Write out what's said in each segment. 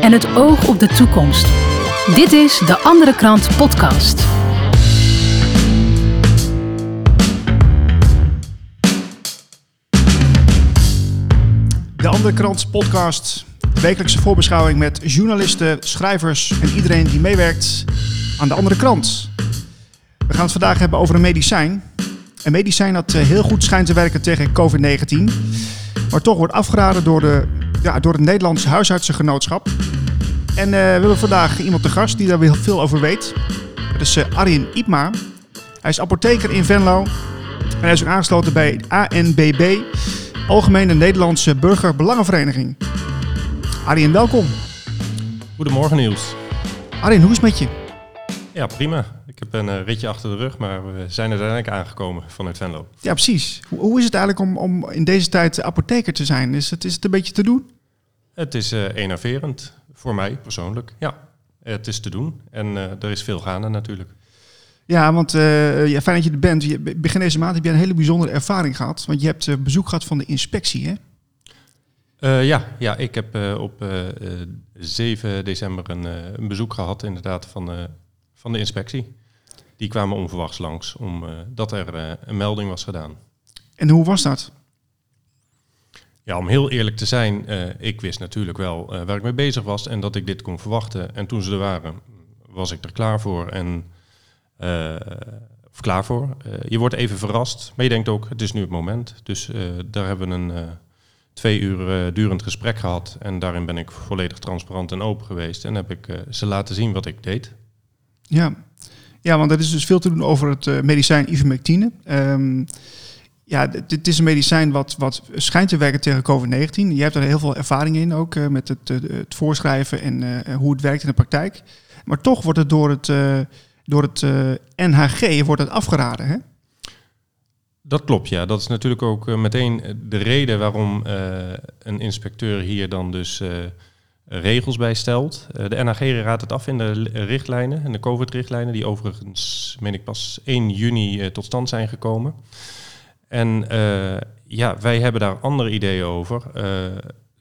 en het oog op de toekomst. Dit is de Andere Krant Podcast. De Andere Krant podcast. De wekelijkse voorbeschouwing met journalisten, schrijvers en iedereen die meewerkt aan de andere krant. We gaan het vandaag hebben over een medicijn. Een medicijn dat eh, heel goed schijnt te werken tegen COVID-19. Maar toch wordt afgeraden door, de, ja, door het Nederlandse huisartsengenootschap. En eh, we hebben vandaag iemand te gast die daar weer veel over weet. Dat is uh, Arjen Ipma. Hij is apotheker in Venlo. En hij is ook aangesloten bij ANBB, Algemene Nederlandse Burgerbelangenvereniging. Arjen, welkom. Goedemorgen Niels. Arjen, hoe is het met je? Ja, prima. Ik heb een uh, ritje achter de rug, maar we zijn er uiteindelijk aangekomen vanuit Venlo. Ja, precies. Hoe, hoe is het eigenlijk om, om in deze tijd apotheker te zijn? Is het, is het een beetje te doen? Het is uh, enerverend, voor mij persoonlijk. Ja, het is te doen. En uh, er is veel gaande natuurlijk. Ja, want ja, fijn dat je er bent. Je, begin deze maand heb je een hele bijzondere ervaring gehad. Want je hebt bezoek gehad van de inspectie, hè? Uh, ja, ja, ik heb uh, op uh, 7 december een, een, bezoek gehad inderdaad van, van de inspectie. Die kwamen onverwachts langs omdat er een melding was gedaan. En hoe was dat? Ja, om heel eerlijk te zijn, ik wist natuurlijk wel waar ik mee bezig was en dat ik dit kon verwachten. En toen ze er waren, was ik er klaar voor. En, of klaar voor. je wordt even verrast, maar je denkt ook, het is nu het moment. Dus daar hebben we een twee uur durend gesprek gehad. En daarin ben ik volledig transparant en open geweest. En heb ik ze laten zien wat ik deed. Ja, ja want er is dus veel te doen over het medicijn ivermectine. Um, ja, dit is een medicijn wat, wat schijnt te werken tegen COVID-19. Je hebt er heel veel ervaring in ook met het, het voorschrijven en hoe het werkt in de praktijk. Maar toch wordt het door het, door het NHG wordt het afgeraden, hè? Dat klopt, ja. Dat is natuurlijk ook meteen de reden waarom een inspecteur hier dan dus regels bij stelt. de NHG raadt het af in de richtlijnen, en de COVID-richtlijnen, die overigens, meen ik, pas 1 juni tot stand zijn gekomen. En ja, wij hebben daar andere ideeën over.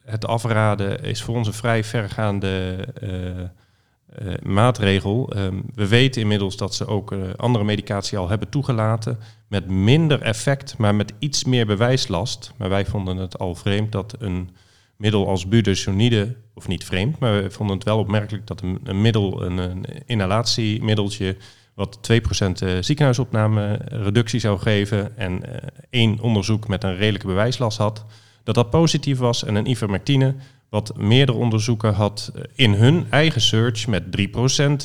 het afraden is voor ons een vrij vergaande uh, maatregel. Um, we weten inmiddels dat ze ook andere medicatie al hebben toegelaten. Met minder effect, maar met iets meer bewijslast. Maar wij vonden het al vreemd dat een middel als budesonide, of niet vreemd, maar we vonden het wel opmerkelijk dat een, een middel, een, een, inhalatiemiddeltje, wat 2% ziekenhuisopname reductie zou geven en uh, één onderzoek met een redelijke bewijslast had, dat dat positief was en een ivermectine wat meerdere onderzoeken had eh, in hun eigen search met 3%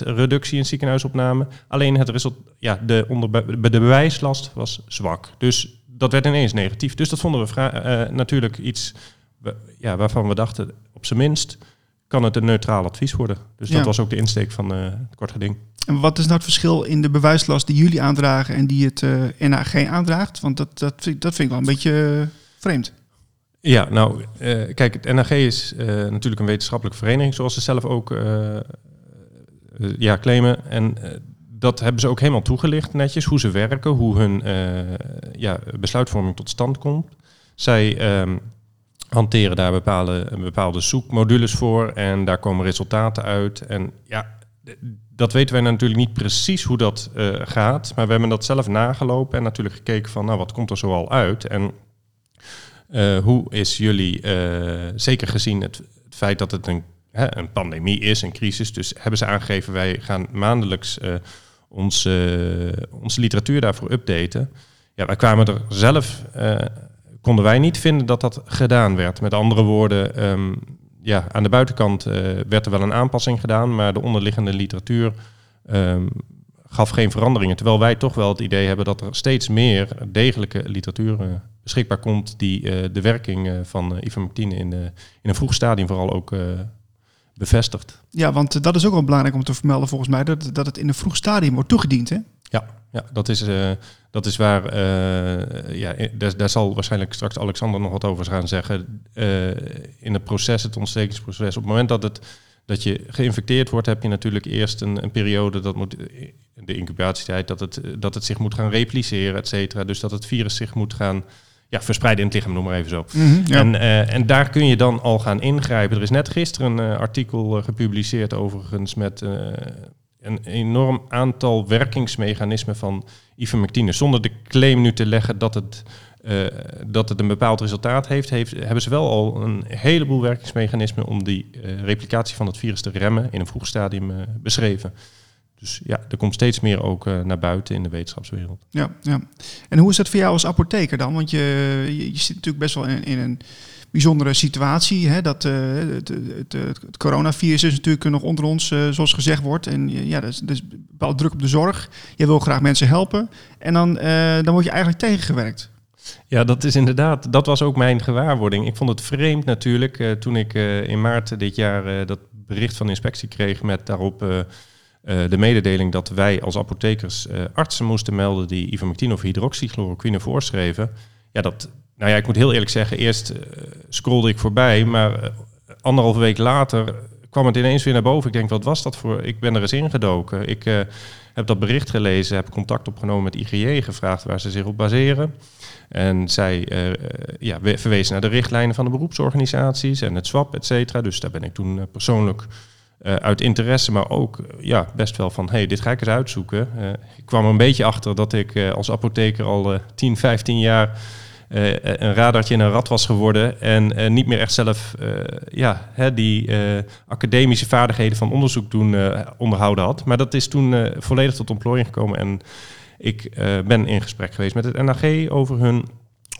reductie in ziekenhuisopname. Alleen het resultaat, ja, de, onder, de bewijslast was zwak. Dus dat werd ineens negatief. Dus dat vonden we uh, natuurlijk iets ja, waarvan we dachten, op zijn minst kan het een neutraal advies worden. Dus dat was ook de insteek van uh, het kort geding. En wat is nou het verschil in de bewijslast die jullie aandragen en die het uh, NAG aandraagt? Want dat, dat, vind, dat vind ik wel een beetje vreemd. Ja, nou, uh, kijk, het NAG is natuurlijk een wetenschappelijke vereniging, zoals ze zelf ook ja, claimen. En dat hebben ze ook helemaal toegelicht netjes, hoe ze werken, hoe hun ja, besluitvorming tot stand komt. Zij um, hanteren daar bepaalde, bepaalde zoekmodules voor en daar komen resultaten uit. En ja, dat weten wij natuurlijk niet precies hoe dat gaat, maar we hebben dat zelf nagelopen en natuurlijk gekeken van, nou, wat komt er zoal uit? En uh, hoe is jullie, uh, zeker gezien het, het, feit dat het een, hè, een pandemie is, een crisis, dus hebben ze aangegeven wij gaan maandelijks onze, onze literatuur daarvoor updaten. Ja, wij kwamen er zelf, konden wij niet vinden dat dat gedaan werd. Met andere woorden, um, ja, aan de buitenkant werd er wel een aanpassing gedaan, maar de onderliggende literatuur um, gaf geen veranderingen. Terwijl wij toch wel het idee hebben dat er steeds meer degelijke literatuur beschikbaar komt die uh, de werking uh, van uh, ivermectine in, in een vroeg stadium vooral ook bevestigt. Ja, want dat is ook wel belangrijk om te vermelden volgens mij, dat, dat het in een vroeg stadium wordt toegediend, hè? Ja, ja dat, is, dat is waar, ja, daar, daar, zal waarschijnlijk straks Alexander nog wat over gaan zeggen. in het proces, het ontstekingsproces, op het moment dat het dat je geïnfecteerd wordt, heb je natuurlijk eerst een, een periode, dat moet, de incubatietijd, dat het, dat het zich moet gaan repliceren, et cetera. Dus dat het virus zich moet gaan ja, verspreid in het lichaam, noem maar even zo. Mhm, ja. En, eh, en daar kun je dan al gaan ingrijpen. Er is net gisteren een eh, artikel eh, gepubliceerd overigens met eh, een enorm aantal werkingsmechanismen van ivermectine. Zonder de claim nu te leggen dat het, eh, dat het een bepaald resultaat heeft, heeft, hebben ze wel al een heleboel werkingsmechanismen om die eh, replicatie van het virus te remmen in een vroeg stadium eh, beschreven. Dus ja, er komt steeds meer ook naar buiten in de wetenschapswereld. Ja, ja. En hoe is dat voor jou als apotheker dan? Want je, je, je zit natuurlijk best wel in, in een bijzondere situatie. Hè? Dat, eh, het, het, het, coronavirus is natuurlijk nog onder ons, eh, zoals gezegd wordt. En ja, er is, is bepaald druk op de zorg. Je wil graag mensen helpen. En dan, eh, dan word je eigenlijk tegengewerkt. Ja, dat is inderdaad, dat was ook mijn gewaarwording. Ik vond het vreemd natuurlijk eh, toen ik eh, in maart dit jaar eh, dat bericht van de inspectie kreeg met daarop eh, eh, de mededeling dat wij als apothekers eh, artsen moesten melden die ivermectine of hydroxychloroquine voorschreven. Ja, dat, nou ja, ik moet heel eerlijk zeggen, eerst eh, scrollde ik voorbij, maar eh, anderhalve week later kwam het ineens weer naar boven. Ik denk, wat was dat voor? Ik ben er eens ingedoken. Ik eh, heb dat bericht gelezen, heb contact opgenomen met IGJ, gevraagd waar ze zich op baseren. En zij eh, ja, we- verwezen naar de richtlijnen van de beroepsorganisaties en het SWAP, et cetera. Dus daar ben ik toen persoonlijk eh, uit interesse, maar ook eh, ja, best wel van, hey, dit ga ik eens uitzoeken. Eh, ik kwam er een beetje achter dat ik als apotheker al eh 10, 15 jaar een radartje in een rat was geworden en niet meer echt zelf ja, hè, die academische vaardigheden van onderzoek doen onderhouden had. Maar dat is toen volledig tot ontplooiing gekomen en ik ben in gesprek geweest met het NAG over hun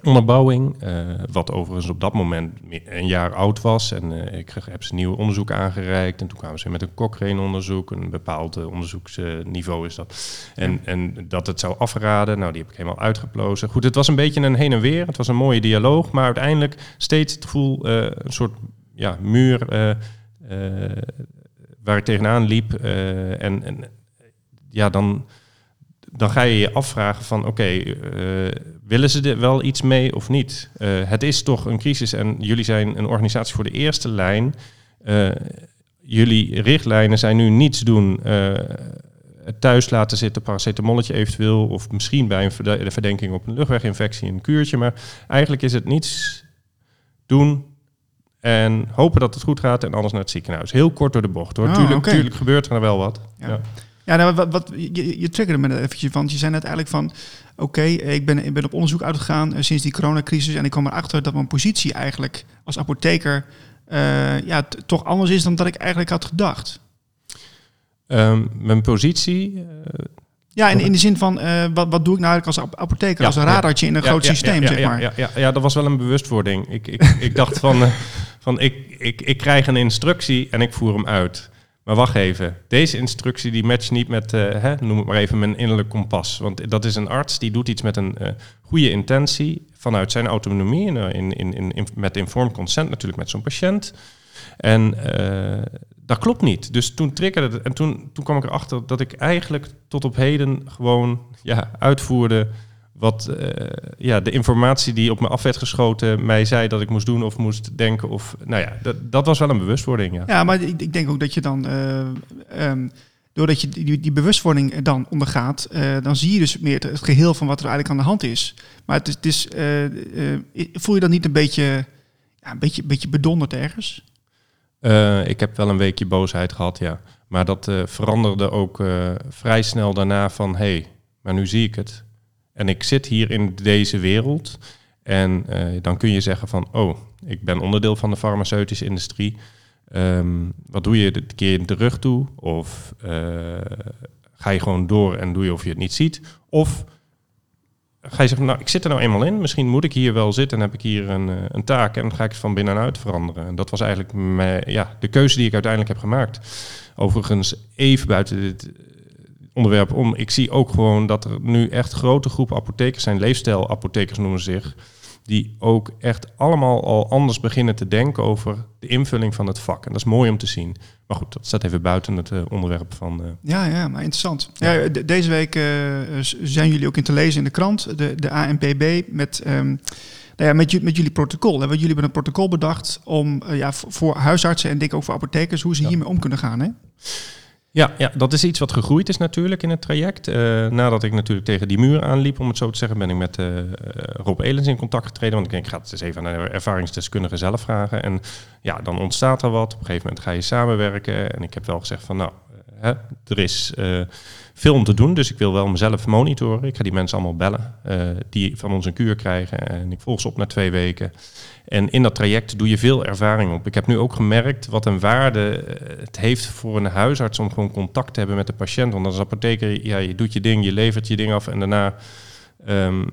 onderbouwing, eh, wat overigens op dat moment een jaar oud was. En eh, ik heb ze nieuw onderzoek aangereikt. En toen kwamen ze met een Cochrane-onderzoek, een bepaald eh, onderzoeksniveau is dat. En, en dat het zou afraden, nou die heb ik helemaal uitgeplozen. Goed, het was een beetje een heen en weer. Het was een mooie dialoog, maar uiteindelijk steeds het gevoel, een soort ja, muur waar ik tegenaan liep. en, en ja, dan dan ga je je afvragen van oké, eh, willen ze er wel iets mee of niet? Eh, het is toch een crisis en jullie zijn een organisatie voor de eerste lijn. Eh, jullie richtlijnen zijn nu niets doen. het thuis laten zitten, paracetamolletje eventueel, of misschien bij een verde- de verdenking op een luchtweginfectie een kuurtje. Maar eigenlijk is het niets doen en hopen dat het goed gaat en anders naar het ziekenhuis. Heel kort door de bocht hoor. Ah, tuurlijk, tuurlijk gebeurt er wel wat. Ja. Ja. Ja, nou, wat, wat, je, je triggerde me er eventjes, want je zei net eigenlijk van... oké, ik, ben, ik ben op onderzoek uitgegaan eh, sinds die coronacrisis... en ik kwam erachter dat mijn positie eigenlijk als apotheker... eh, ja, toch anders is dan dat ik eigenlijk had gedacht. Ehm, mijn positie. eh, Ja, in, in de zin van, wat, wat doe ik nou eigenlijk als ap- apotheker? Ja, als een radartje in een ja, groot ja, systeem, ja, zeg maar. Ja, ja, ja, dat was wel een bewustwording. Ik, ik, ik dacht van, van ik, ik, ik krijg een instructie en ik voer hem uit. Maar wacht even, deze instructie die matcht niet met, eh, hè, noem het maar even, mijn innerlijk kompas. Want dat is een arts die doet iets met een eh, goede intentie vanuit zijn autonomie, eh, in, in, in, met informed consent natuurlijk met zo'n patiënt. En dat klopt niet. Dus toen triggerde het. En toen, toen kwam ik erachter dat ik eigenlijk tot op heden gewoon ja, uitvoerde wat eh, ja, de informatie die op me af werd geschoten mij zei dat ik moest doen of moest denken. Of, nou ja, dat, dat was wel een bewustwording. Ja. Ja, maar ik, ik denk ook dat je dan, eh, ehm, doordat je die, die bewustwording dan ondergaat, eh, dan zie je dus meer het, het geheel van wat er eigenlijk aan de hand is. Maar het is, het is, voel je dan niet een beetje, ja, een beetje, beetje bedonderd ergens? Ik heb wel een weekje boosheid gehad, ja. Maar dat veranderde ook vrij snel daarna van... hé, hey, maar nu zie ik het. En ik zit hier in deze wereld. En eh, dan kun je zeggen van... oh, ik ben onderdeel van de farmaceutische industrie. Ehm, wat doe je? Keer je de rug toe? Of eh, ga je gewoon door en doe je of je het niet ziet? Of ga je zeggen, nou, ik zit er nou eenmaal in. Misschien moet ik hier wel zitten en heb ik hier een, eh, een taak. En ga ik het van binnenuit veranderen. En dat was eigenlijk mijn, ja, de keuze die ik uiteindelijk heb gemaakt. Overigens, even buiten dit onderwerp om. Ik zie ook gewoon dat er nu echt grote groepen apothekers zijn. Leefstijlapothekers noemen ze zich. Die ook echt allemaal al anders beginnen te denken over de invulling van het vak. En dat is mooi om te zien. Maar goed, dat staat even buiten het eh, onderwerp van... eh, Ja, ja, maar interessant. Ja, de- deze week eh, zijn jullie ook in te lezen in de krant, de, de ANPB, met, nou ja, met, met jullie protocol. Hè? Want jullie hebben een protocol bedacht om ja, voor, voor huisartsen en denk ook voor apothekers, hoe ze Ja. hiermee om kunnen gaan. Hè? Ja, ja, dat is iets wat gegroeid is natuurlijk in het traject. Uh, nadat ik natuurlijk tegen die muur aanliep, om het zo te zeggen, ben ik met uh, Rob Elens in contact getreden. Want ik denk, ik ga het eens even aan de ervaringsdeskundige zelf vragen. En ja, dan ontstaat er wat. Op een gegeven moment ga je samenwerken. En ik heb wel gezegd van, nou, hè, er is veel om te doen. Dus ik wil wel mezelf monitoren. Ik ga die mensen allemaal bellen die van ons een kuur krijgen. En ik volg ze op na twee weken. En in dat traject doe je veel ervaring op. Ik heb nu ook gemerkt wat een waarde eh, het heeft voor een huisarts om gewoon contact te hebben met de patiënt. Want als apotheker, ja, je doet je ding, je levert je ding af en daarna um,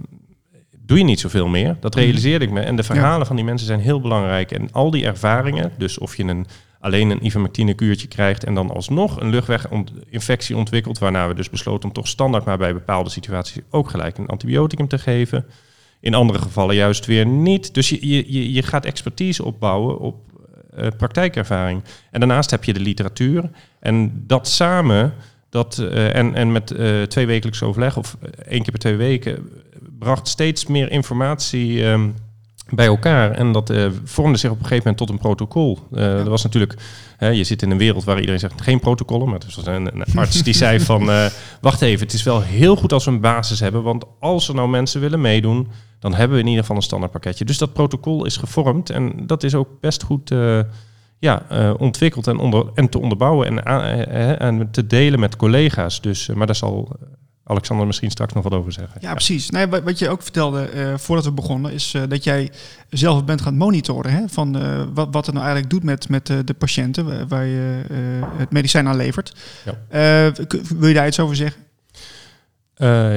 doe je niet zoveel meer. Dat mhm. realiseerde ik me. En de verhalen van die mensen zijn heel belangrijk. En al die ervaringen, dus of je een, alleen een ivermectine kuurtje krijgt en dan alsnog een luchtweginfectie ontwikkelt, waarna we dus besloten om toch standaard maar bij bepaalde situaties ook gelijk een antibioticum te geven. In andere gevallen juist weer niet. Dus je, je, je gaat expertise opbouwen op uh, praktijkervaring. En daarnaast heb je de literatuur. En dat samen, dat, uh, en, en met uh, twee wekelijks overleg, of één keer per twee weken, bracht steeds meer informatie um, bij elkaar. En dat vormde zich op een gegeven moment tot een protocol. Ja. Er was natuurlijk, je zit in een wereld waar iedereen zegt geen protocollen. Maar het was een, een arts die zei van, wacht even, het is wel heel goed als we een basis hebben. Want als er nou mensen willen meedoen dan hebben we in ieder geval een standaard pakketje. Dus dat protocol is gevormd en dat is ook best goed uh, ja, uh, ontwikkeld en, onder, en te onderbouwen en, uh, en te delen met collega's. Dus, maar daar zal Alexander misschien straks nog wat over zeggen. Ja, precies. Nee, wat je ook vertelde voordat we begonnen, is dat jij zelf bent gaan monitoren hè, van wat, wat het nou eigenlijk doet met, met de patiënten waar je het medicijn aan levert. Ja. wil je daar iets over zeggen?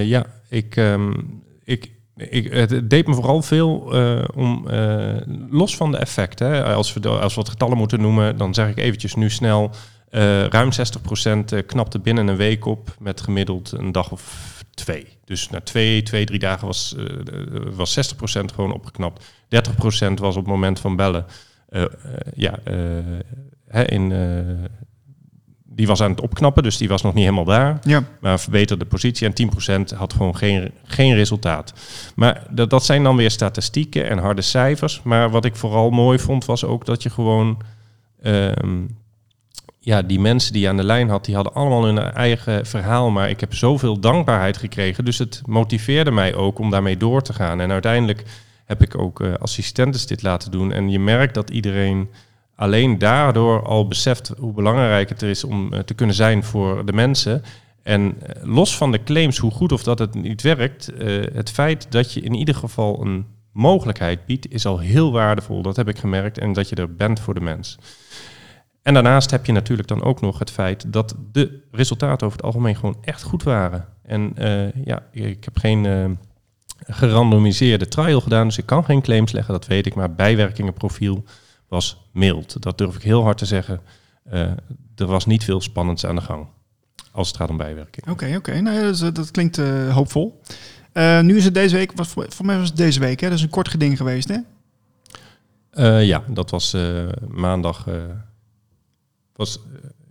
ja, ik, um, ik, ik, het deed me vooral veel uh, om, uh, los van de effecten. Als, we, als we wat getallen moeten noemen, dan zeg ik eventjes nu snel. Uh, ruim 60% knapte binnen een week op met gemiddeld een dag of twee. Dus na twee, twee drie dagen was, was 60% gewoon opgeknapt. 30% was op het moment van bellen. ja, hè, in die was aan het opknappen, dus die was nog niet helemaal daar. Ja. Maar verbeterde positie en 10% had gewoon geen, geen resultaat. Maar dat, dat zijn dan weer statistieken en harde cijfers. Maar wat ik vooral mooi vond, was ook dat je gewoon... Um, ja, die mensen die je aan de lijn had, die hadden allemaal hun eigen verhaal. Maar ik heb zoveel dankbaarheid gekregen. Dus het motiveerde mij ook om daarmee door te gaan. En uiteindelijk heb ik ook uh, assistentes dit laten doen. En je merkt dat iedereen alleen daardoor al beseft hoe belangrijk het is om eh, te kunnen zijn voor de mensen. En eh, los van de claims, hoe goed of dat het niet werkt, het feit dat je in ieder geval een mogelijkheid biedt, is al heel waardevol. Dat heb ik gemerkt. En dat je er bent voor de mens. En daarnaast heb je natuurlijk dan ook nog het feit dat de resultaten over het algemeen gewoon echt goed waren. En uh, ja, ik heb geen uh, gerandomiseerde trial gedaan, dus ik kan geen claims leggen, dat weet ik. Maar bijwerkingenprofiel was mild. Dat durf ik heel hard te zeggen. Uh, er was niet veel spannends aan de gang als het gaat om bijwerking. Oké, oké. Nou, dat, dat, klinkt hoopvol. Nu is het deze week, voor, voor, mij was het deze week, hè? Dat is een kort geding geweest, hè? ja, dat was maandag. Was,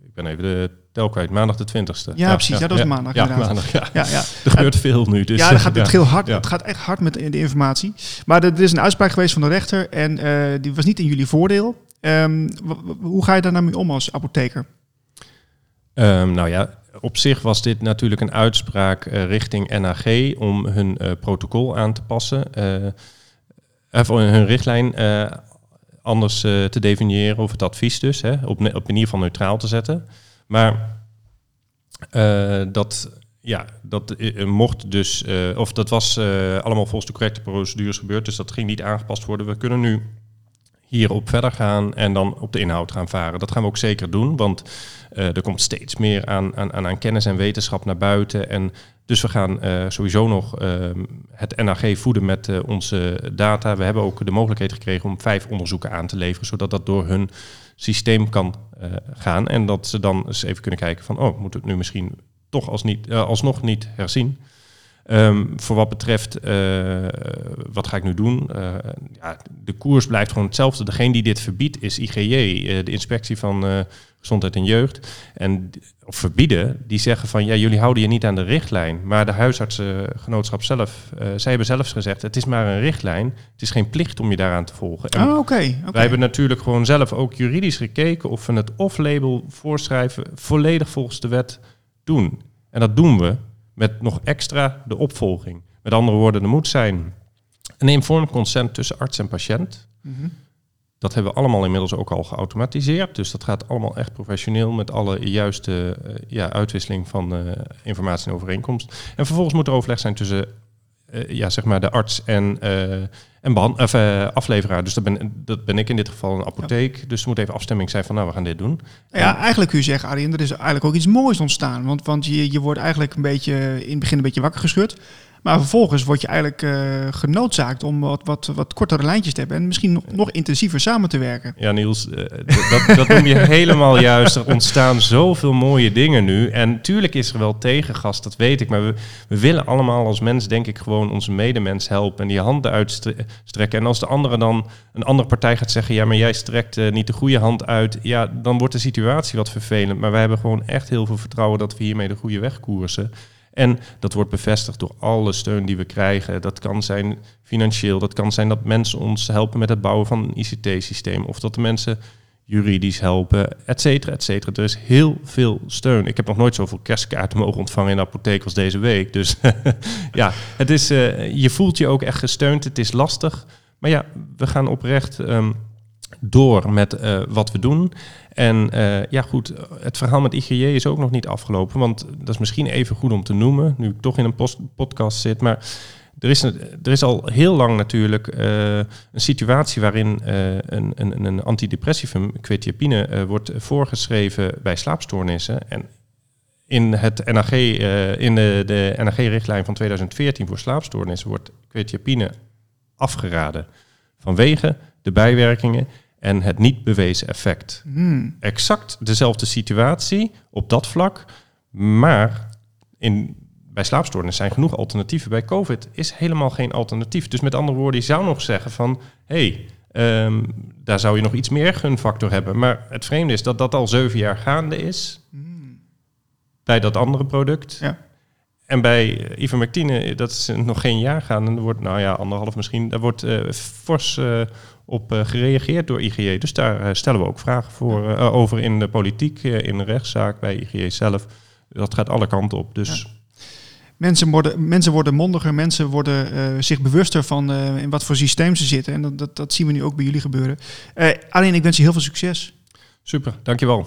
ik ben even de tel kwijt, maandag de 20ste. Ja, precies. Ja, dat was maandag. Ja, maandag, ja. Ja, ja. Er gebeurt veel nu. Dus, ja, dat gaat, het, heel hard, het gaat echt hard met de, informatie. Maar er, is een uitspraak geweest van de rechter en uh, die was niet in jullie voordeel. Um, hoe ga je daar nou mee om als apotheker? Um, nou ja, op zich was dit natuurlijk een uitspraak uh, richting NAG om hun uh, protocol aan te passen. of hun richtlijn anders te definiëren, of het advies dus, hè, op, op ieder geval neutraal te zetten. Maar uh, dat, ja, dat uh, mocht dus, of dat was allemaal volgens de correcte procedures gebeurd, dus dat ging niet aangepast worden. We kunnen nu hierop verder gaan en dan op de inhoud gaan varen. Dat gaan we ook zeker doen, want er komt steeds meer aan, aan, aan kennis en wetenschap naar buiten. En dus we gaan sowieso nog het NAG voeden met onze data. We hebben ook de mogelijkheid gekregen om vijf onderzoeken aan te leveren, zodat dat door hun systeem kan gaan. En dat ze dan eens even kunnen kijken van, oh, moet het nu misschien toch als niet, alsnog niet herzien. Um, voor wat betreft, uh, wat ga ik nu doen? ja, de koers blijft gewoon hetzelfde. Degene die dit verbiedt is IGJ, de inspectie van gezondheid en jeugd. En of verbieden, die zeggen van ja, jullie houden je niet aan de richtlijn. Maar de huisartsengenootschap zelf, zij hebben zelfs gezegd, het is maar een richtlijn. Het is geen plicht om je daaraan te volgen. En oh, oké. Wij hebben natuurlijk gewoon zelf ook juridisch gekeken of we het off-label voorschrijven volledig volgens de wet doen. En dat doen we met nog extra de opvolging. Met andere woorden, er moet zijn een informed consent tussen arts en patiënt. Mhm. Dat hebben we allemaal inmiddels ook al geautomatiseerd. Dus dat gaat allemaal echt professioneel met alle juiste uh, ja, uitwisseling van uh, informatie en overeenkomst. En vervolgens moet er overleg zijn tussen uh, ja, zeg maar de arts en, en of, afleveraar. Dus dat ben, dat ben ik in dit geval een apotheek. Dus er moet even afstemming zijn van nou, we gaan dit doen. Ja, eigenlijk kun je zeggen, Arjen, er is eigenlijk ook iets moois ontstaan. Want, want je, je wordt eigenlijk een beetje in het begin een beetje wakker geschud. Maar vervolgens word je eigenlijk uh, genoodzaakt om wat, wat, wat kortere lijntjes te hebben en misschien nog, nog intensiever samen te werken. Ja, Niels, uh, dat, dat noem je helemaal juist. Er ontstaan zoveel mooie dingen nu. En tuurlijk is er wel tegengas, dat weet ik. Maar we, we willen allemaal als mens, denk ik, gewoon onze medemens helpen en die handen uitstrekken. En als de andere dan, een andere partij gaat zeggen, ja, maar jij strekt uh, niet de goede hand uit, ja, dan wordt de situatie wat vervelend. Maar wij hebben gewoon echt heel veel vertrouwen dat we hiermee de goede weg koersen. En dat wordt bevestigd door alle steun die we krijgen. Dat kan zijn financieel, dat kan zijn dat mensen ons helpen met het bouwen van een ICT-systeem. Of dat de mensen juridisch helpen, et cetera, et cetera. Er is heel veel steun. Ik heb nog nooit zoveel kerstkaarten mogen ontvangen in de apotheek als deze week. Dus ja, het is, uh, je voelt je ook echt gesteund. Het is lastig. Maar ja, we gaan oprecht um, door met uh, wat we doen. En uh, ja, goed, het verhaal met IGJ is ook nog niet afgelopen. Want dat is misschien even goed om te noemen, nu ik toch in een podcast zit. Maar er is, er is al heel lang natuurlijk uh, een situatie waarin een, een, een antidepressivum, quetiapine, wordt voorgeschreven bij slaapstoornissen. En in het NAG, in de, de NAG-richtlijn van 2014 voor slaapstoornissen wordt quetiapine afgeraden. Vanwege de bijwerkingen en het niet bewezen effect. Hmm. Exact dezelfde situatie op dat vlak, maar in, bij slaapstoornissen zijn genoeg alternatieven. Bij COVID is helemaal geen alternatief. Dus met andere woorden, je zou nog zeggen van... hé, hey, um, daar zou je nog iets meer gunfactor hebben. Maar het vreemde is dat dat al zeven jaar gaande is... Hmm. bij dat andere product. Ja. En bij ivermectine, dat is nog geen jaar gaan. En er wordt, nou ja, anderhalf misschien, daar wordt uh, fors uh, op uh, gereageerd door IGJ. Dus daar stellen we ook vragen voor, over in de politiek, in de rechtszaak, bij IGJ zelf. Dat gaat alle kanten op. Dus... Ja. Mensen worden, mensen worden mondiger, mensen worden zich bewuster van in wat voor systeem ze zitten. En dat, dat, dat, zien we nu ook bij jullie gebeuren. alleen, ik wens je heel veel succes. Super, dankjewel.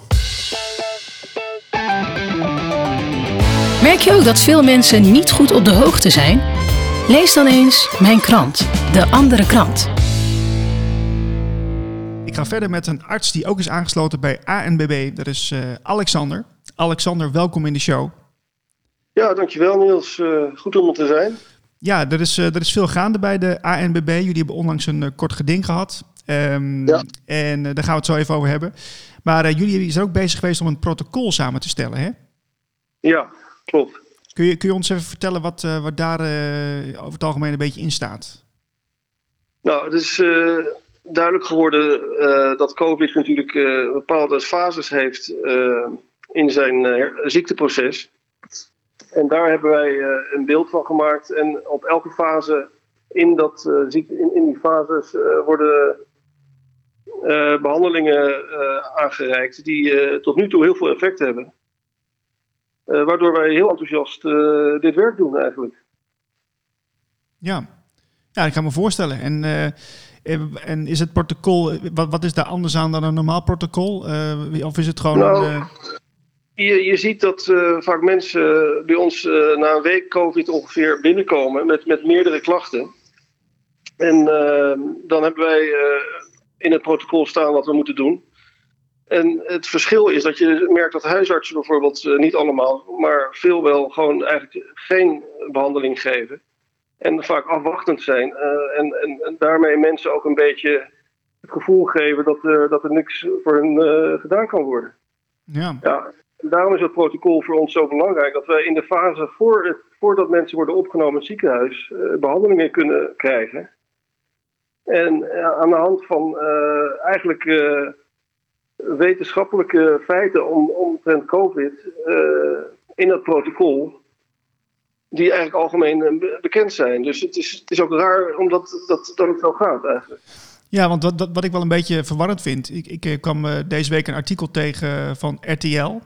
Merk je ook dat veel mensen niet goed op de hoogte zijn? Lees dan eens mijn krant, De Andere Krant. Ik ga verder met een arts die ook is aangesloten bij ANBB. Dat is uh, Alexander. Alexander, welkom in de show. Ja, dankjewel Niels. Uh, goed om er te zijn. Ja, er is, uh, er is veel gaande bij de ANBB. Jullie hebben onlangs een kort geding gehad. Um, ja. En daar gaan we het zo even over hebben. Maar jullie zijn ook bezig geweest om een protocol samen te stellen, hè? Ja, klopt. Kun je, kun je ons even vertellen wat, wat daar over het algemeen een beetje in staat? Nou, het is uh, duidelijk geworden dat COVID natuurlijk bepaalde fases heeft in zijn ziekteproces. En daar hebben wij een beeld van gemaakt. En op elke fase in, dat, ziekte, in, in die fases worden behandelingen aangereikt die tot nu toe heel veel effect hebben. Uh, waardoor wij heel enthousiast uh, dit werk doen eigenlijk. Ja, ja ik kan me voorstellen. En, uh, en is het protocol, wat, wat is daar anders aan dan een normaal protocol? of is het gewoon... Nou, een, je, je ziet dat vaak mensen bij ons na een week COVID ongeveer binnenkomen met, met meerdere klachten. En dan hebben wij in het protocol staan wat we moeten doen. En het verschil is dat je merkt dat huisartsen bijvoorbeeld eh, niet allemaal, maar veel wel gewoon eigenlijk geen behandeling geven. En vaak afwachtend zijn. Uh, en, en, en, daarmee mensen ook een beetje het gevoel geven dat er, dat er niks voor hen uh, gedaan kan worden. Ja. ja. Daarom is het protocol voor ons zo belangrijk dat wij in de fase voor het, voordat mensen worden opgenomen in het ziekenhuis behandelingen kunnen krijgen. En aan de hand van eigenlijk wetenschappelijke feiten om, omtrent COVID in dat protocol die eigenlijk algemeen bekend zijn. Dus het is, het is ook raar omdat dat, dat het zo gaat eigenlijk. Ja, want wat, wat ik wel een beetje verwarrend vind. Ik, ik kwam deze week een artikel tegen van RTL.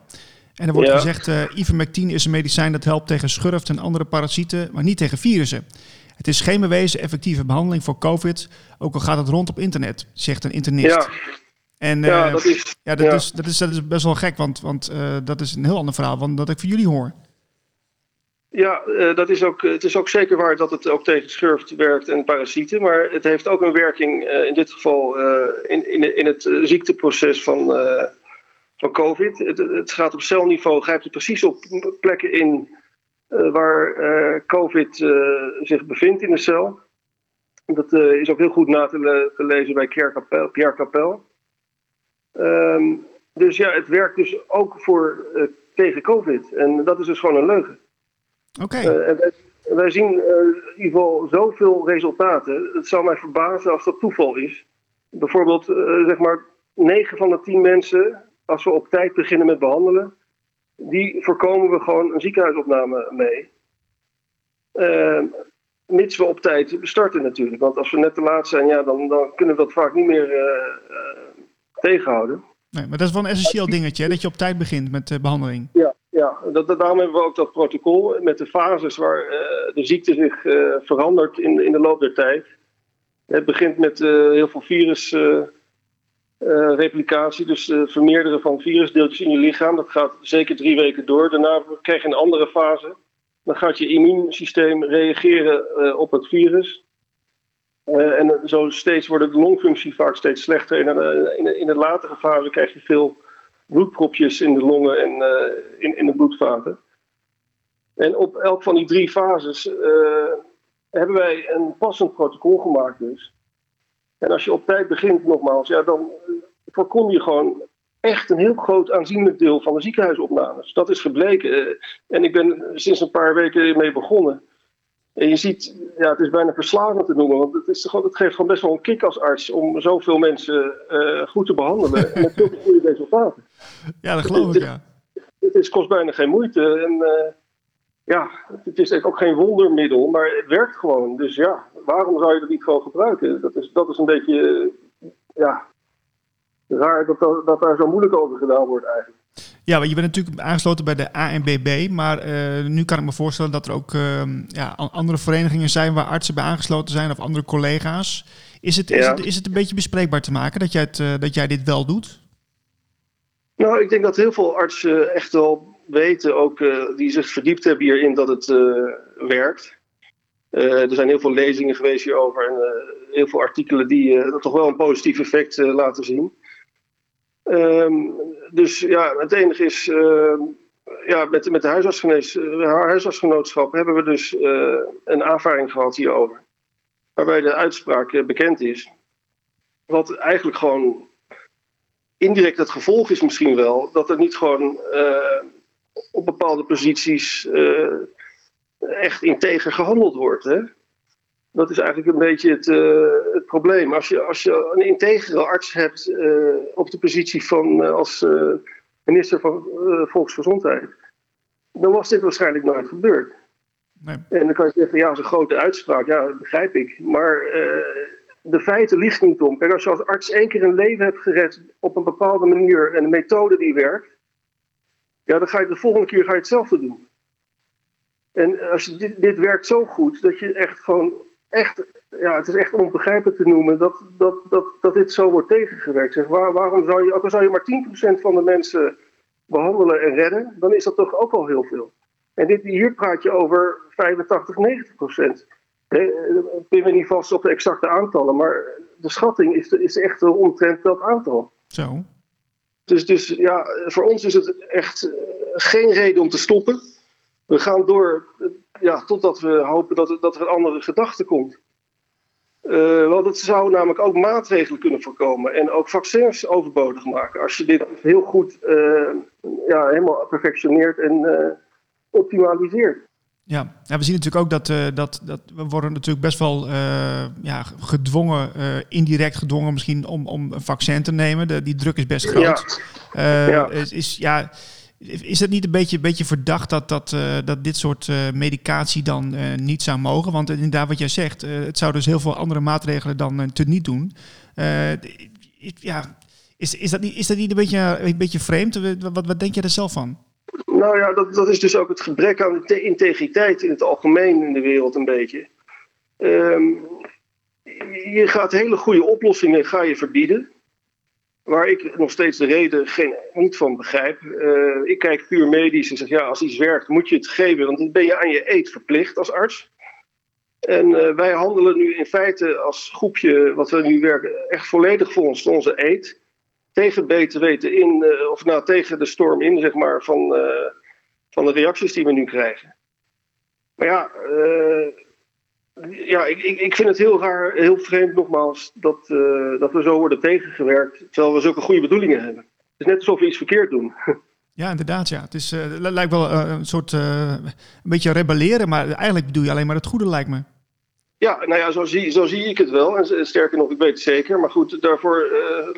En er wordt gezegd, uh, ivermectine is een medicijn dat helpt tegen schurft en andere parasieten, maar niet tegen virussen. Het is geen bewezen effectieve behandeling voor COVID, ook al gaat het rond op internet, zegt een internist. Ja. En ja, uh, dat, is, ja, dat, Is, dat, is, dat is best wel gek, want, want uh, dat is een heel ander verhaal dan dat ik van jullie hoor. Ja, dat is ook, het is ook zeker waar dat het ook tegen schurft werkt en parasieten. Maar het heeft ook een werking, in dit geval in, in, in het ziekteproces van, van COVID. Het, het, gaat op celniveau, grijpt het precies op plekken in waar COVID zich bevindt in de cel. Dat is ook heel goed na te, le te lezen bij Pierre Capel. Um, dus ja, het werkt dus ook voor, tegen COVID. En dat is dus gewoon een leugen. Oké. Okay. wij, wij, zien in ieder geval zoveel resultaten. Het zou mij verbazen als dat toeval is. Bijvoorbeeld, zeg maar, 9 van de 10 mensen als we op tijd beginnen met behandelen, die voorkomen we gewoon een ziekenhuisopname mee. Uh, mits we op tijd starten natuurlijk. Want als we net te laat zijn, ja, dan, dan kunnen we dat vaak niet meer uh, uh, tegenhouden. Nee, maar dat is wel een essentieel dingetje, hè, dat je op tijd begint met de behandeling. Ja, ja dat, daarom hebben we ook dat protocol met de fases waar de ziekte zich verandert in, in de loop der tijd. Het begint met heel veel virus uh, replicatie, dus vermeerderen van virusdeeltjes in je lichaam. Dat gaat zeker drie weken door. Daarna krijg je een andere fase. Dan gaat je immuunsysteem reageren op het virus. en zo steeds wordt de longfunctie vaak steeds slechter. En in, in de latere fase krijg je veel bloedpropjes in de longen en in, in de bloedvaten. En op elk van die drie fases hebben wij een passend protocol gemaakt dus. En als je op tijd begint, nogmaals, ja, dan voorkom je gewoon echt een heel groot aanzienlijk deel van de ziekenhuisopnames. Dat is gebleken. Eh, en ik ben sinds een paar weken mee begonnen. En je ziet, ja, het is bijna verslavend te noemen, want het, is, het geeft gewoon best wel een kick als arts om zoveel mensen uh, goed te behandelen en met zulke goede resultaten. Ja, dat geloof ik, ja. Het, is, kost bijna geen moeite. En uh, ja, het is ook geen wondermiddel, maar het werkt gewoon. Dus ja, waarom zou je dat niet gewoon gebruiken? Dat is, dat is een beetje, ja, raar dat, dat daar zo moeilijk over gedaan wordt eigenlijk. Ja, je bent natuurlijk aangesloten bij de ANBB, maar uh, nu kan ik me voorstellen dat er ook uh, ja, andere verenigingen zijn waar artsen bij aangesloten zijn of andere collega's. Is het, is het, is het een beetje bespreekbaar te maken dat jij, het, uh, dat jij dit wel doet? Nou, ik denk dat heel veel artsen echt wel weten, ook die zich verdiept hebben hierin, dat het werkt. er zijn heel veel lezingen geweest hierover en heel veel artikelen die toch wel een positief effect laten zien. Um, dus ja, het enige is, uh, ja, met, met de huisartsgenootschap hebben we dus uh, een aanvaring gehad hierover. Waarbij de uitspraak uh, bekend is. Wat eigenlijk gewoon indirect het gevolg is misschien wel, dat er niet gewoon op bepaalde posities echt integer gehandeld wordt. Hè? Dat is eigenlijk een beetje het probleem. Als je, als je een integere arts hebt uh, op de positie van uh, als minister van Volksgezondheid, dan was dit waarschijnlijk nooit gebeurd. Nee. En dan kan je zeggen, ja, dat is een grote uitspraak. Ja, dat begrijp ik. Maar de feiten liegt niet om. Kijk, als je als arts één keer een leven hebt gered op een bepaalde manier en een methode die werkt, ja, dan ga je de volgende keer ga je hetzelfde doen. En als je dit, dit werkt zo goed dat je echt gewoon echt, ja, het is echt onbegrijpelijk te noemen dat, dat, dat, dat dit zo wordt tegengewerkt. Zeg, waar, waarom zou je, ook al zou je maar 10% van de mensen behandelen en redden, dan is dat toch ook al heel veel. En dit, hier praat je over 85, 90 procent. Ik ben me niet vast op de exacte aantallen, maar de schatting is, is echt omtrent dat aantal. Zo. Dus, dus ja, voor ons is het echt eh, geen reden om te stoppen. We gaan door ja, totdat we hopen dat, dat er een andere gedachte komt. Uh, want het zou namelijk ook maatregelen kunnen voorkomen en ook vaccins overbodig maken. Als je dit heel goed uh, ja, helemaal perfectioneert en uh, optimaliseert. Ja. ja, we zien natuurlijk ook dat, dat, dat we worden natuurlijk best wel ja, gedwongen, indirect gedwongen misschien om, om een vaccin te nemen. De, die druk is best groot. Ja. ja. Is, is, ja, is het niet een beetje, beetje verdacht dat, dat, dat dit soort medicatie dan niet zou mogen? Want inderdaad, wat jij zegt, het zou dus heel veel andere maatregelen dan te niet doen. ja, is, is, dat niet, is dat niet een beetje, een beetje vreemd? Wat, wat denk je er zelf van? Nou ja, dat, dat is dus ook het gebrek aan integriteit in het algemeen in de wereld een beetje. Um, je gaat hele goede oplossingen ga je verbieden. Waar ik nog steeds de reden geen, niet van begrijp. Uh, ik kijk puur medisch en zeg ja, als iets werkt moet je het geven. Want dan ben je aan je eet verplicht als arts. En uh, wij handelen nu in feite als groepje, wat we nu werken, echt volledig volgens onze eet tegen beter weten in, uh, of nou tegen de storm in, zeg maar, van, van de reacties die we nu krijgen. Maar ja, ja ik, ik, ik vind het heel raar, heel vreemd nogmaals, dat, dat we zo worden tegengewerkt, terwijl we zulke goede bedoelingen hebben. Het is net alsof we iets verkeerd doen. Ja, inderdaad. Ja. Het is, lijkt wel een soort een beetje rebelleren, maar eigenlijk bedoel je alleen maar het goede, lijkt me. Ja, nou ja, zo zie, zo zie ik het wel. En sterker nog, ik weet het zeker. Maar goed, daarvoor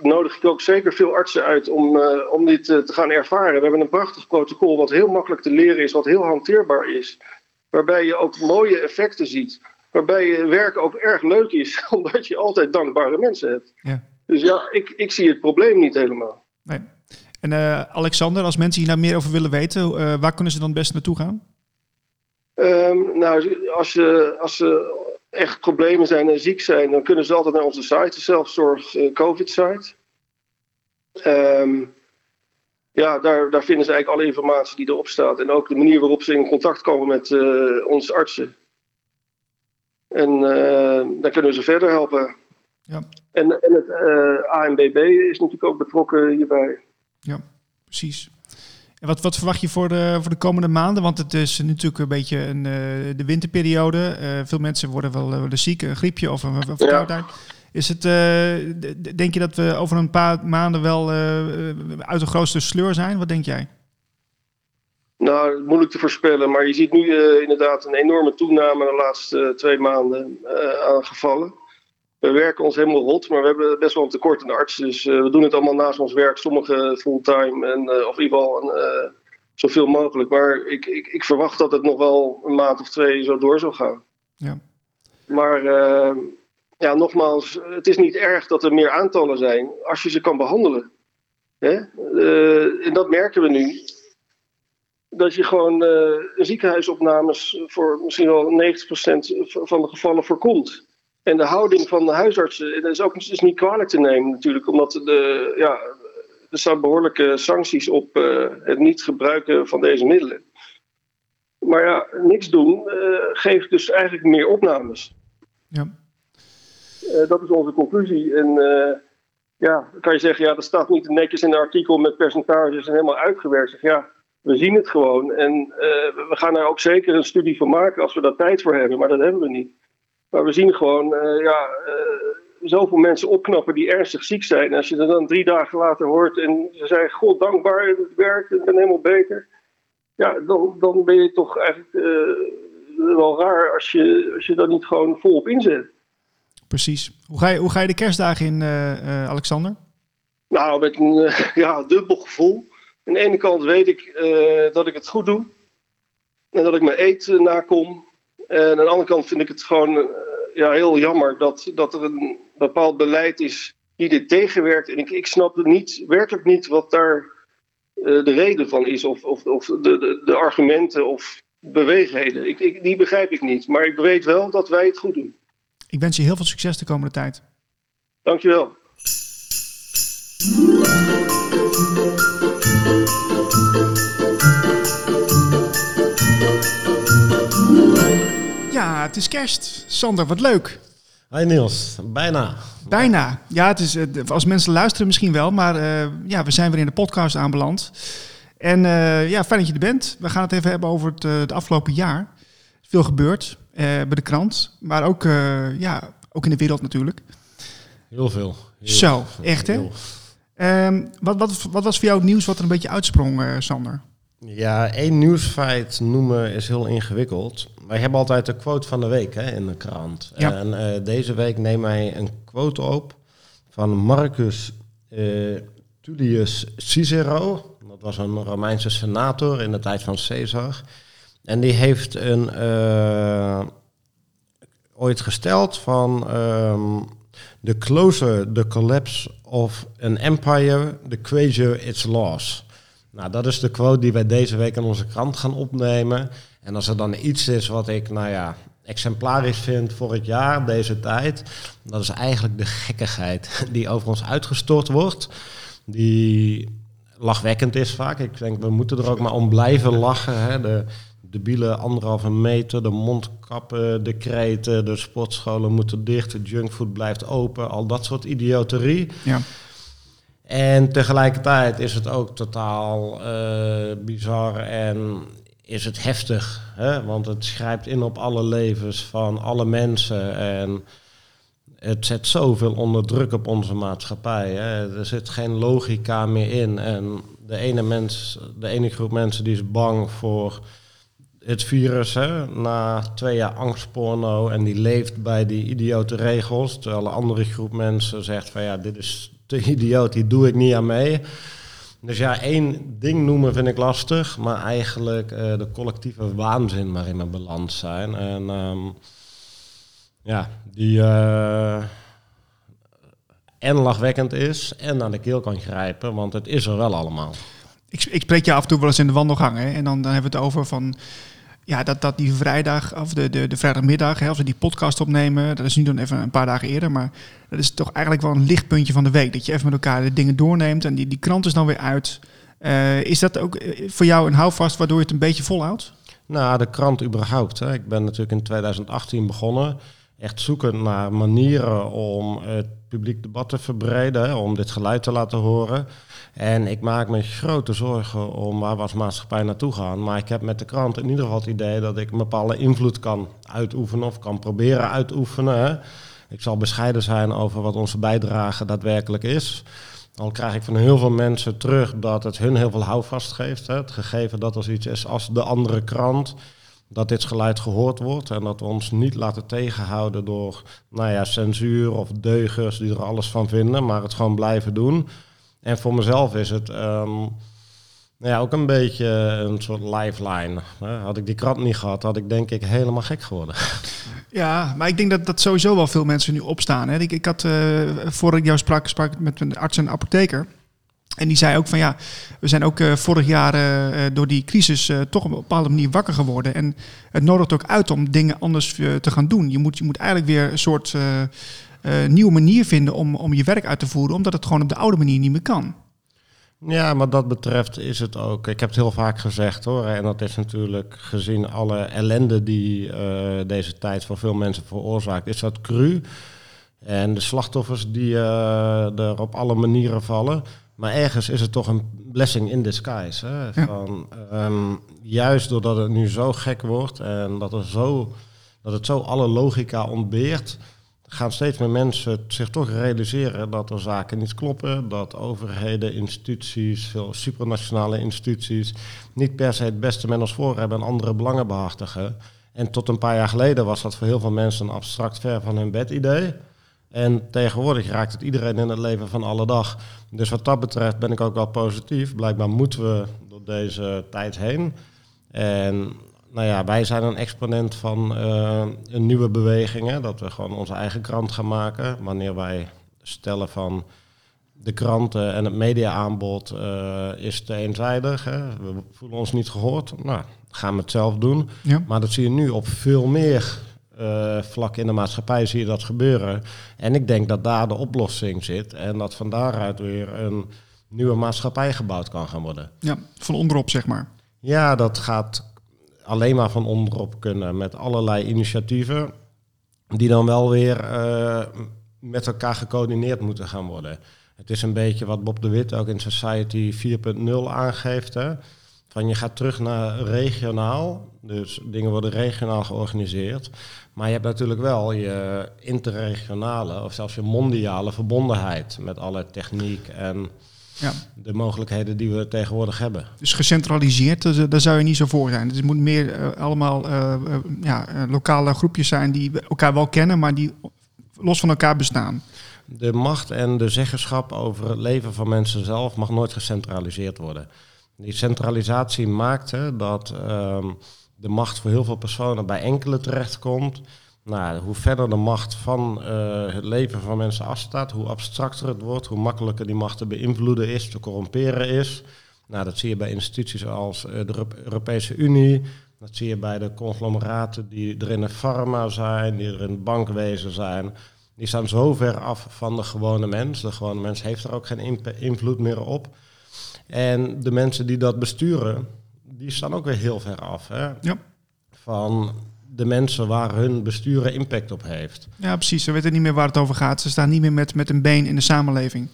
nodig ik ook zeker veel artsen uit om, om dit te gaan ervaren. We hebben een prachtig protocol wat heel makkelijk te leren is, wat heel hanteerbaar is. Waarbij je ook mooie effecten ziet. Waarbij je werk ook erg leuk is, omdat je altijd dankbare mensen hebt. Ja. Dus ja, ik, ik zie het probleem niet helemaal. Nee. En Alexander, als mensen hier nou meer over willen weten, waar kunnen ze dan best naartoe gaan? Um, nou, als, je, als ze echt problemen zijn en ziek zijn, dan kunnen ze altijd naar onze site, de zelfzorg uh, COVID-site. Um, ja, daar, daar vinden ze eigenlijk alle informatie die erop staat. En ook de manier waarop ze in contact komen met uh, onze artsen. En uh, dan kunnen we ze verder helpen. Ja. En, en het ANBB is natuurlijk ook betrokken hierbij. Ja, precies. En wat, wat verwacht je voor de, voor de komende maanden? Want het is natuurlijk een beetje een, uh, de winterperiode. Uh, veel mensen worden wel, ziek, een griepje of een verkoudheid. Ja. Is het, uh, denk je dat we over een paar maanden wel uit de grootste sleur zijn? Wat denk jij? Nou, moeilijk te voorspellen. Maar je ziet nu inderdaad een enorme toename de laatste twee maanden aan gevallen we werken ons helemaal rot, maar we hebben best wel een tekort aan artsen. Dus we doen het allemaal naast ons werk, sommige fulltime en of in ieder geval zoveel mogelijk. Maar ik, ik, ik, verwacht dat het nog wel een maand of twee zo door zal gaan. Ja. Maar ja, nogmaals, het is niet erg dat er meer aantallen zijn als je ze kan behandelen. Hè? en dat merken we nu. Dat je gewoon ziekenhuisopnames voor misschien wel 90% van de gevallen voorkomt. En de houding van de huisartsen, dat is ook is niet kwalijk te nemen natuurlijk, omdat de, ja, er staan behoorlijke sancties op uh, het niet gebruiken van deze middelen. Maar ja, niks doen uh, geeft dus eigenlijk meer opnames. Ja. Dat is onze conclusie. En ja, dan kan je zeggen, ja, dat staat niet netjes in een artikel met percentages en helemaal uitgewerkt. Zeg, ja, we zien het gewoon. En we gaan daar ook zeker een studie van maken als we daar tijd voor hebben, maar dat hebben we niet. Maar we zien gewoon uh, ja, uh, zoveel mensen opknappen die ernstig ziek zijn. En als je er dan drie dagen later hoort en ze zeggen: God dankbaar, het werkt, ik ben helemaal beter. Ja, dan, dan ben je toch eigenlijk wel raar als je, als je dat niet gewoon volop inzet. Precies. Hoe ga je, hoe ga je de kerstdagen in, Alexander? Nou, met een ja, dubbel gevoel. Aan de ene kant weet ik dat ik het goed doe. En dat ik mijn eten nakom. En aan de andere kant vind ik het gewoon uh, ja, heel jammer dat, dat er een bepaald beleid is die dit tegenwerkt. En ik, ik snap niet, werkelijk niet wat daar uh, de reden van is, of, of, of de, de, de, argumenten of beweegheden. Ik, ik, die begrijp ik niet. Maar ik weet wel dat wij het goed doen. Ik wens je heel veel succes de komende tijd. Dankjewel. Het is kerst. Sander, wat leuk. Hoi Niels, bijna. Bijna. Ja, het is, eh, als mensen luisteren misschien wel, maar uh, ja, we zijn weer in de podcast aanbeland. En uh, ja, fijn dat je er bent. We gaan het even hebben over het, uh, afgelopen jaar. Veel gebeurd bij de krant, maar ook, ja, ook in de wereld natuurlijk. Heel veel. Heel Zo, echt hè? Um, wat, wat, wat was voor jou het nieuws wat er een beetje uitsprong, Sander? Ja, één nieuwsfeit noemen is heel ingewikkeld. Wij hebben altijd de quote van de week hè, in de krant. Ja. En eh, deze week nemen wij een quote op van Marcus eh, Tullius Cicero. Dat was een Romeinse senator in de tijd van Caesar. En die heeft een, eh, ooit gesteld van... ehm, The closer the collapse of an empire, the crazier its loss. Nou, dat is de quote die wij deze week in onze krant gaan opnemen. En als er dan iets is wat ik, nou ja, exemplarisch vind voor het jaar, deze tijd, dat is eigenlijk de gekkigheid die over ons uitgestort wordt. Die lachwekkend is vaak. Ik denk, we moeten er ook maar om blijven lachen. Hè. De debiele anderhalve meter, de mondkappen, de kreten, de sportscholen moeten dicht, de junkfood blijft open, al dat soort idioterie. Ja. En tegelijkertijd is het ook totaal eh, bizar en is het heftig. Hè? Want het schrijft in op alle levens van alle mensen. En het zet zoveel onder druk op onze maatschappij. Hè? Er zit geen logica meer in. En de ene, mens, de ene groep mensen die is bang voor het virus. Hè? Na twee jaar angstporno en die leeft bij die idiote regels. Terwijl een andere groep mensen zegt van ja, dit is te idioot, hier doe ik niet aan mee. Dus ja, één ding noemen vind ik lastig, maar eigenlijk eh, de collectieve waanzin waarin we beland zijn. En ehm, ja, die eh, en lachwekkend is en naar de keel kan grijpen, want het is er wel allemaal. Ik, ik spreek je af en toe wel eens in de wandelgang. Hè? En dan, dan hebben we het over van... Ja, dat, dat die vrijdag, of de, de, de vrijdagmiddag, hè, als die podcast opnemen, dat is nu dan even een paar dagen eerder, maar dat is toch eigenlijk wel een lichtpuntje van de week. Dat je even met elkaar de dingen doorneemt en die, die krant is dan weer uit. Eh, is dat ook eh, voor jou een houvast waardoor je het een beetje volhoudt? Nou, de krant überhaupt. Hè. Ik ben natuurlijk in 2018 begonnen. Echt zoekend naar manieren om het publiek debat te verbreden, om dit geluid te laten horen. En ik maak me grote zorgen om waar we als maatschappij naartoe gaan. Maar ik heb met de krant in ieder geval het idee dat ik een bepaalde invloed kan uitoefenen of kan proberen uitoefenen. Ik zal bescheiden zijn over wat onze bijdrage daadwerkelijk is. Al krijg ik van heel veel mensen terug dat het hun heel veel houvast geeft. Hè. Het gegeven dat er iets is als de andere krant dat dit geluid gehoord wordt en dat we ons niet laten tegenhouden door nou ja, censuur of deugers die er alles van vinden, maar het gewoon blijven doen. En voor mezelf is het nou ja, ook een beetje een soort lifeline. Had ik die krant niet gehad, had ik denk ik helemaal gek geworden. Ja, maar ik denk dat, dat sowieso wel veel mensen nu opstaan. Hè. Ik, ik had, eh voordat ik jou sprak, sprak met een arts en apotheker. En die zei ook van ja, we zijn ook eh, vorig jaar eh, eh, door die crisis toch op een bepaalde manier wakker geworden. En het nodigt ook uit om dingen anders te gaan doen. Je moet, je moet eigenlijk weer een soort nieuwe manier vinden om, om je werk uit te voeren, omdat het gewoon op de oude manier niet meer kan. Ja, maar dat betreft is het ook. Ik heb het heel vaak gezegd hoor. En dat is natuurlijk gezien alle ellende die deze tijd voor veel mensen veroorzaakt, is dat cru. En de slachtoffers die er op alle manieren vallen. Maar ergens is het toch een blessing in disguise. Hè? Ja. Van, ehm, juist doordat het nu zo gek wordt en dat, er zo, dat het zo alle logica ontbeert, gaan steeds meer mensen zich toch realiseren dat er zaken niet kloppen. Dat overheden, instituties, veel supranationale instituties niet per se het beste met ons voor hebben en andere belangen behartigen. En tot een paar jaar geleden was dat voor heel veel mensen een abstract ver van hun bed idee. En tegenwoordig raakt het iedereen in het leven van alle dag. Dus wat dat betreft ben ik ook wel positief. Blijkbaar moeten we door deze tijd heen. En nou ja, wij zijn een exponent van eh, een nieuwe beweging. Hè, dat we gewoon onze eigen krant gaan maken. Wanneer wij stellen van de kranten en het mediaaanbod eh, is te eenzijdig. Hè. We voelen ons niet gehoord. Nou, gaan we het zelf doen. Ja. Maar dat zie je nu op veel meer eh vlakken in de maatschappij zie je dat gebeuren. En ik denk dat daar de oplossing zit. En dat van daaruit weer een nieuwe maatschappij gebouwd kan gaan worden. Ja, van onderop zeg maar. Ja, dat gaat alleen maar van onderop kunnen met allerlei initiatieven die dan wel weer eh, met elkaar gecoördineerd moeten gaan worden. Het is een beetje wat Bob de Wit ook in Society 4.0 aangeeft. Hè? Van je gaat terug naar regionaal, dus dingen worden regionaal georganiseerd. Maar je hebt natuurlijk wel je interregionale of zelfs je mondiale verbondenheid met alle techniek en Ja. de mogelijkheden die we tegenwoordig hebben. Dus gecentraliseerd, daar zou je niet zo voor zijn. Dus het moet meer eh, allemaal eh, eh, ja, lokale groepjes zijn die elkaar wel kennen, maar die los van elkaar bestaan. De macht en de zeggenschap over het leven van mensen zelf mag nooit gecentraliseerd worden. Die centralisatie maakt hè, dat ehm, de macht voor heel veel personen bij enkele terechtkomt. Nou, hoe verder de macht van eh, het leven van mensen afstaat, hoe abstracter het wordt, hoe makkelijker die macht te beïnvloeden is, te corromperen is. Nou, dat zie je bij instituties als eh, de Euro- Europese Unie. Dat zie je bij de conglomeraten die er in de pharma zijn, die er in het bankwezen zijn. Die staan zo ver af van de gewone mens. De gewone mens heeft er ook geen invloed meer op. En de mensen die dat besturen, die staan ook weer heel ver af hè, Ja. van de mensen waar hun besturen impact op heeft. Ja, precies. Ze weten niet meer waar het over gaat. Ze staan niet meer met, met een been in de samenleving.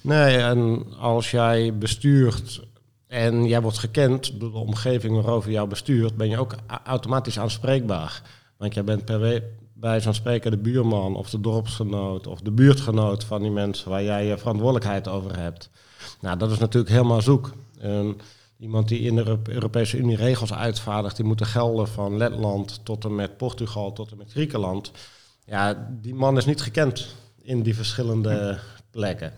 Nee, en als jij bestuurt en jij wordt gekend door de omgeving waarover jou bestuurt, ben je ook automatisch aanspreekbaar. Want jij bent per bij zo'n spreken de buurman of de dorpsgenoot of de buurtgenoot van die mensen waar jij je verantwoordelijkheid over hebt. Nou, dat is natuurlijk helemaal zoek. En iemand die in de Euro- Europese Unie regels uitvaardigt, die moeten gelden van Letland tot en met Portugal tot en met Griekenland. Ja, die man is niet gekend in die verschillende plekken.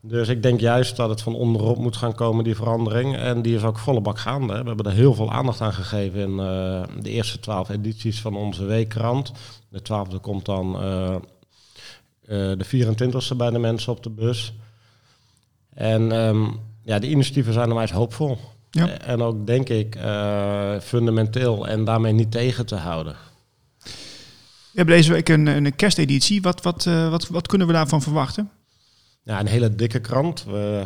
Dus ik denk juist dat het van onderop moet gaan komen, die verandering. En die is ook volle bak gaande. hè. We hebben er heel veel aandacht aan gegeven in eh, de eerste twaalf edities van onze weekkrant. De twaalfde komt dan eh, eh, de 24e bij de mensen op de bus. En ehm, ja, de initiatieven zijn onwijs hoopvol. Ja. En ook denk ik fundamenteel en daarmee niet tegen te houden. We hebben deze week een, een kersteditie. Wat, wat, wat, wat kunnen we daarvan verwachten? Ja, een hele dikke krant. We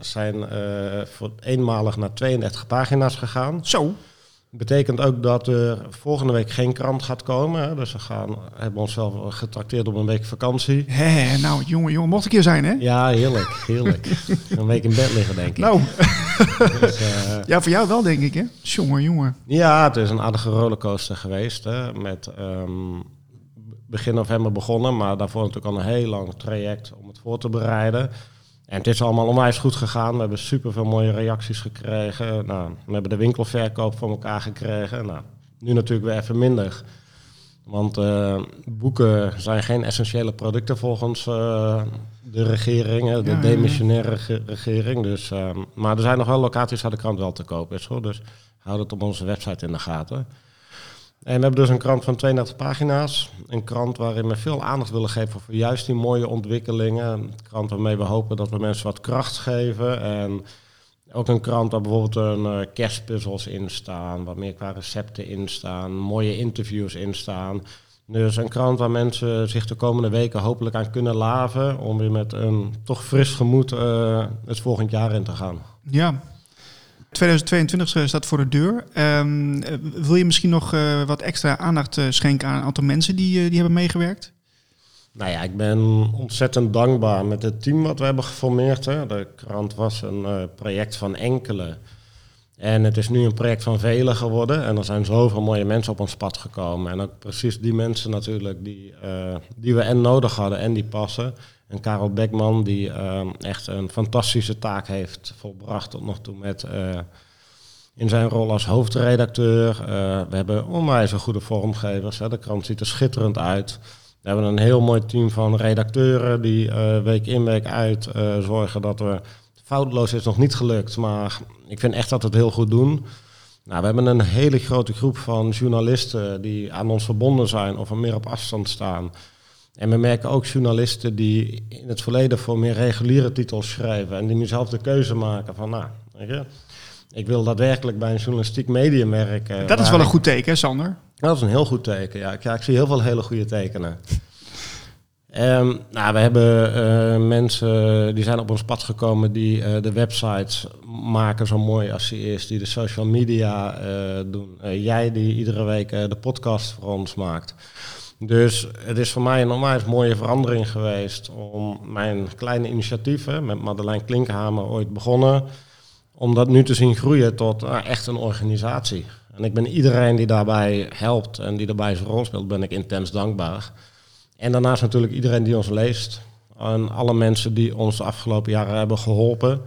zijn eh, voor eenmalig naar 32 pagina's gegaan. Zo. Betekent ook dat er volgende week geen krant gaat komen. Hè. Dus we gaan, hebben onszelf getrakteerd op een week vakantie. Hé, nou, jongen, jongen, mocht een keer zijn, hè? Ja, heerlijk, heerlijk. een week in bed liggen, denk ik. Nou, Dus, eh, ja, voor jou wel, denk ik, hè? Jongen, jongen. ja, het is een aardige rollercoaster geweest. Hè. Met ehm, begin november begonnen, maar daarvoor natuurlijk al een heel lang traject om het voor te bereiden. En het is allemaal onwijs goed gegaan. We hebben super veel mooie reacties gekregen. Nou, we hebben de winkelverkoop voor elkaar gekregen. Nou, nu natuurlijk weer even minder. Want eh, boeken zijn geen essentiële producten volgens eh, de regering, de Ja, ja, ja. demissionaire rege- regering. Dus, ehm, maar er zijn nog wel locaties waar de krant wel te koop is. Hoor. Dus houd het op onze website in de gaten. En we hebben dus een krant van 32 pagina's. Een krant waarin we veel aandacht willen geven voor juist die mooie ontwikkelingen. Een krant waarmee we hopen dat we mensen wat kracht geven. En ook een krant waar bijvoorbeeld een eh, kerstpuzzels in staan, wat meer qua recepten in staan, mooie interviews in staan. Dus een krant waar mensen zich de komende weken hopelijk aan kunnen laven om weer met een toch fris gemoed eh, het volgend jaar in te gaan. Ja. 2022 staat voor de deur. Ehm, eh, wil je misschien nog eh, wat extra aandacht eh, schenken aan een aantal mensen die, eh, die hebben meegewerkt? Nou ja, ik ben ontzettend dankbaar met het team wat we hebben geformeerd. Hè. De krant was een eh, project van enkele. En het is nu een project van velen geworden. En er zijn zoveel mooie mensen op ons pad gekomen. En ook precies die mensen natuurlijk die, eh, die we en nodig hadden en die passen. En Karel Beckman, die eh, echt een fantastische taak heeft volbracht tot nog toe met... eh, in zijn rol als hoofdredacteur. We hebben onwijs een goede vormgevers. De krant ziet er schitterend uit. We hebben een heel mooi team van redacteuren die week in week uit zorgen dat we foutloos is nog niet gelukt, maar ik vind echt dat we het heel goed doen. Nou, we hebben een hele grote groep van journalisten die aan ons verbonden zijn of er meer op afstand staan. En we merken ook journalisten die in het verleden voor meer reguliere titels schrijven en die nu zelf de keuze maken van, nou, ik wil daadwerkelijk bij een journalistiek medium werken. dat is wel een goed teken, Sander? dat is een heel goed teken. Ja, ik, ja, ik zie heel veel hele goede tekenen. Ehm, nou, we hebben eh, mensen die zijn op ons pad gekomen die eh, de websites maken zo mooi als ze is, die de social media eh, doen. Jij die iedere week de podcast voor ons maakt. Dus het is voor mij een onwijs mooie verandering geweest om mijn kleine initiatieven met Madeleine Klinkhamer ooit begonnen, om dat nu te zien groeien tot echt een organisatie. En ik ben iedereen die daarbij helpt en die daarbij zijn rol speelt, ben ik intens dankbaar. En daarnaast natuurlijk iedereen die ons leest. aan alle mensen die ons de afgelopen jaren hebben geholpen.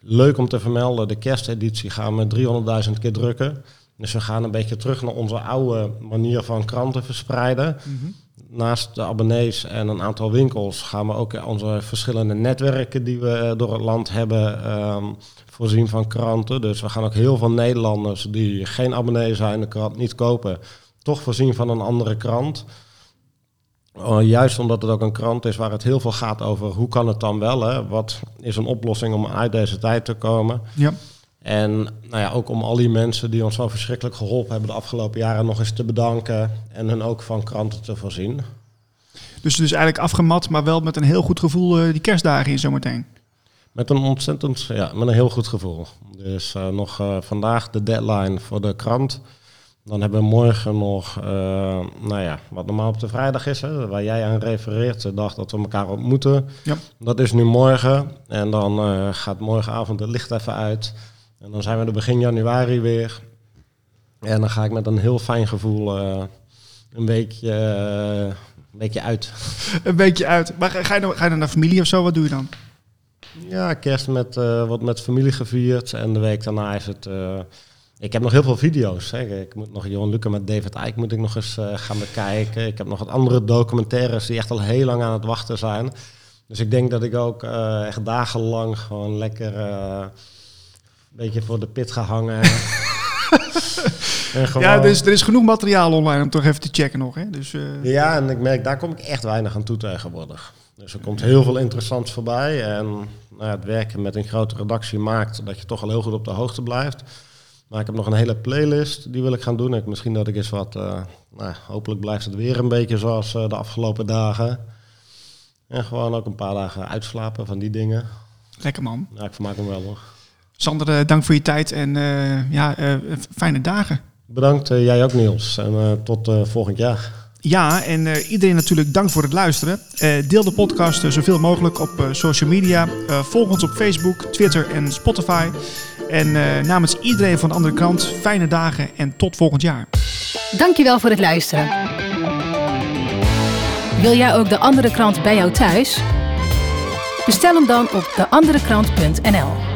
Leuk om te vermelden, de kersteditie gaan we 300.000 keer drukken. Dus we gaan een beetje terug naar onze oude manier van kranten verspreiden. Naast de abonnees en een aantal winkels gaan we ook onze verschillende netwerken die we eh, door het land hebben ehm, voorzien van kranten. Dus we gaan ook heel veel Nederlanders die geen abonnee zijn, de krant niet kopen, toch voorzien van een andere krant. Uh, juist omdat het ook een krant is waar het heel veel gaat over hoe kan het dan wel, hè? wat is een oplossing om uit deze tijd te komen. Ja. En nou ja, ook om al die mensen die ons zo verschrikkelijk geholpen hebben de afgelopen jaren nog eens te bedanken en hen ook van kranten te voorzien. Dus, dus eigenlijk afgemat, maar wel met een heel goed gevoel uh, die kerstdagen in zometeen. Met een ontzettend, ja, met een heel goed gevoel. Dus uh, nog uh, vandaag de deadline voor de krant. Dan hebben we morgen nog, nou ja, wat normaal op de vrijdag is, hè, waar jij aan refereert, de dag dat we elkaar ontmoeten. Ja. Dat is nu morgen. En dan gaat morgenavond het licht even uit. En dan zijn we er begin januari weer. En dan ga ik met een heel fijn gevoel uh, een, weekje, een weekje uit. Een weekje uit. Maar ga je, dan, ga je dan naar familie of zo? Wat doe je dan? Ja, kerst met, wat met familie gevierd. En de week daarna is het... ik heb nog heel veel video's. Hè. Ik moet nog Johan Luca met David Eyck moet ik nog eens gaan bekijken. Ik heb nog wat andere documentaires die echt al heel lang aan het wachten zijn. Dus ik denk dat ik ook echt dagenlang gewoon lekker beetje voor de pit gehangen. gewoon... Ja, dus er is genoeg materiaal online om toch even te checken nog. Hè? Dus. Ja, en ik merk, daar kom ik echt weinig aan toe tegenwoordig. Dus er komt heel veel interessants voorbij. En nou, het werken met een grote redactie maakt dat je toch al heel goed op de hoogte blijft. Maar ik heb nog een hele playlist, die wil ik gaan doen. Ik, misschien dat ik eens wat, uh, nou, hopelijk blijft het weer een beetje zoals uh, de afgelopen dagen. En gewoon ook een paar dagen uitslapen van die dingen. Lekker man. Ja, ik vermaak me wel nog. Sander, dank voor je tijd en ja, fijne dagen. Bedankt, jij ook Niels. En tot volgend jaar. Ja, en iedereen natuurlijk dank voor het luisteren. deel de podcast zoveel mogelijk op social media. volg ons op Facebook, Twitter en Spotify. En namens iedereen van de andere kant, fijne dagen en tot volgend jaar. Dankjewel voor het luisteren. Wil jij ook de andere krant bij jou thuis? Bestel hem dan op deanderekrant.nl